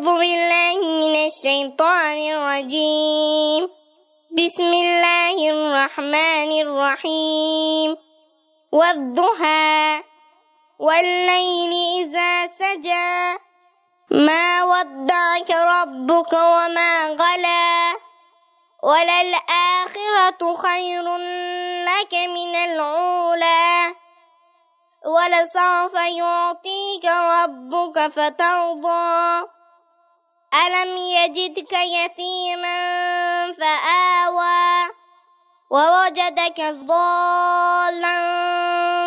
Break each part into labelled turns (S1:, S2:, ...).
S1: أعوذ بالله من الشيطان الرجيم. بسم الله الرحمن الرحيم. والضحى والليل إذا سجى. ما ودعك ربك وما قلى وللآخرة خير لك من الأولى. ولسوف يعطيك ربك فترضى. ألم يجدك يتيما فآوى ووجدك ضالا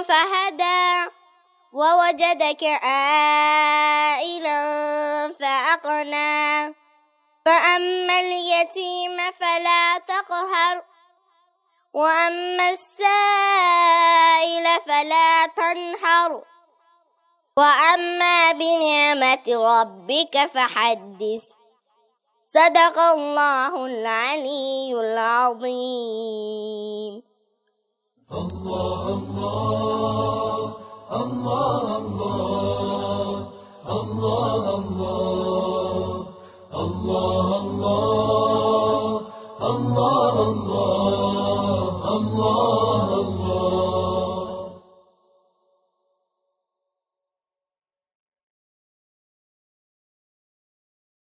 S1: فهدى ووجدك عائلا فأغنى فأما اليتيم فلا تقهر وأما السائل فلا تنحر وأما بنعمة بنعمة ربك فحدث صدق الله العلي العظيم الله الله الله الله الله الله الله
S2: الله الله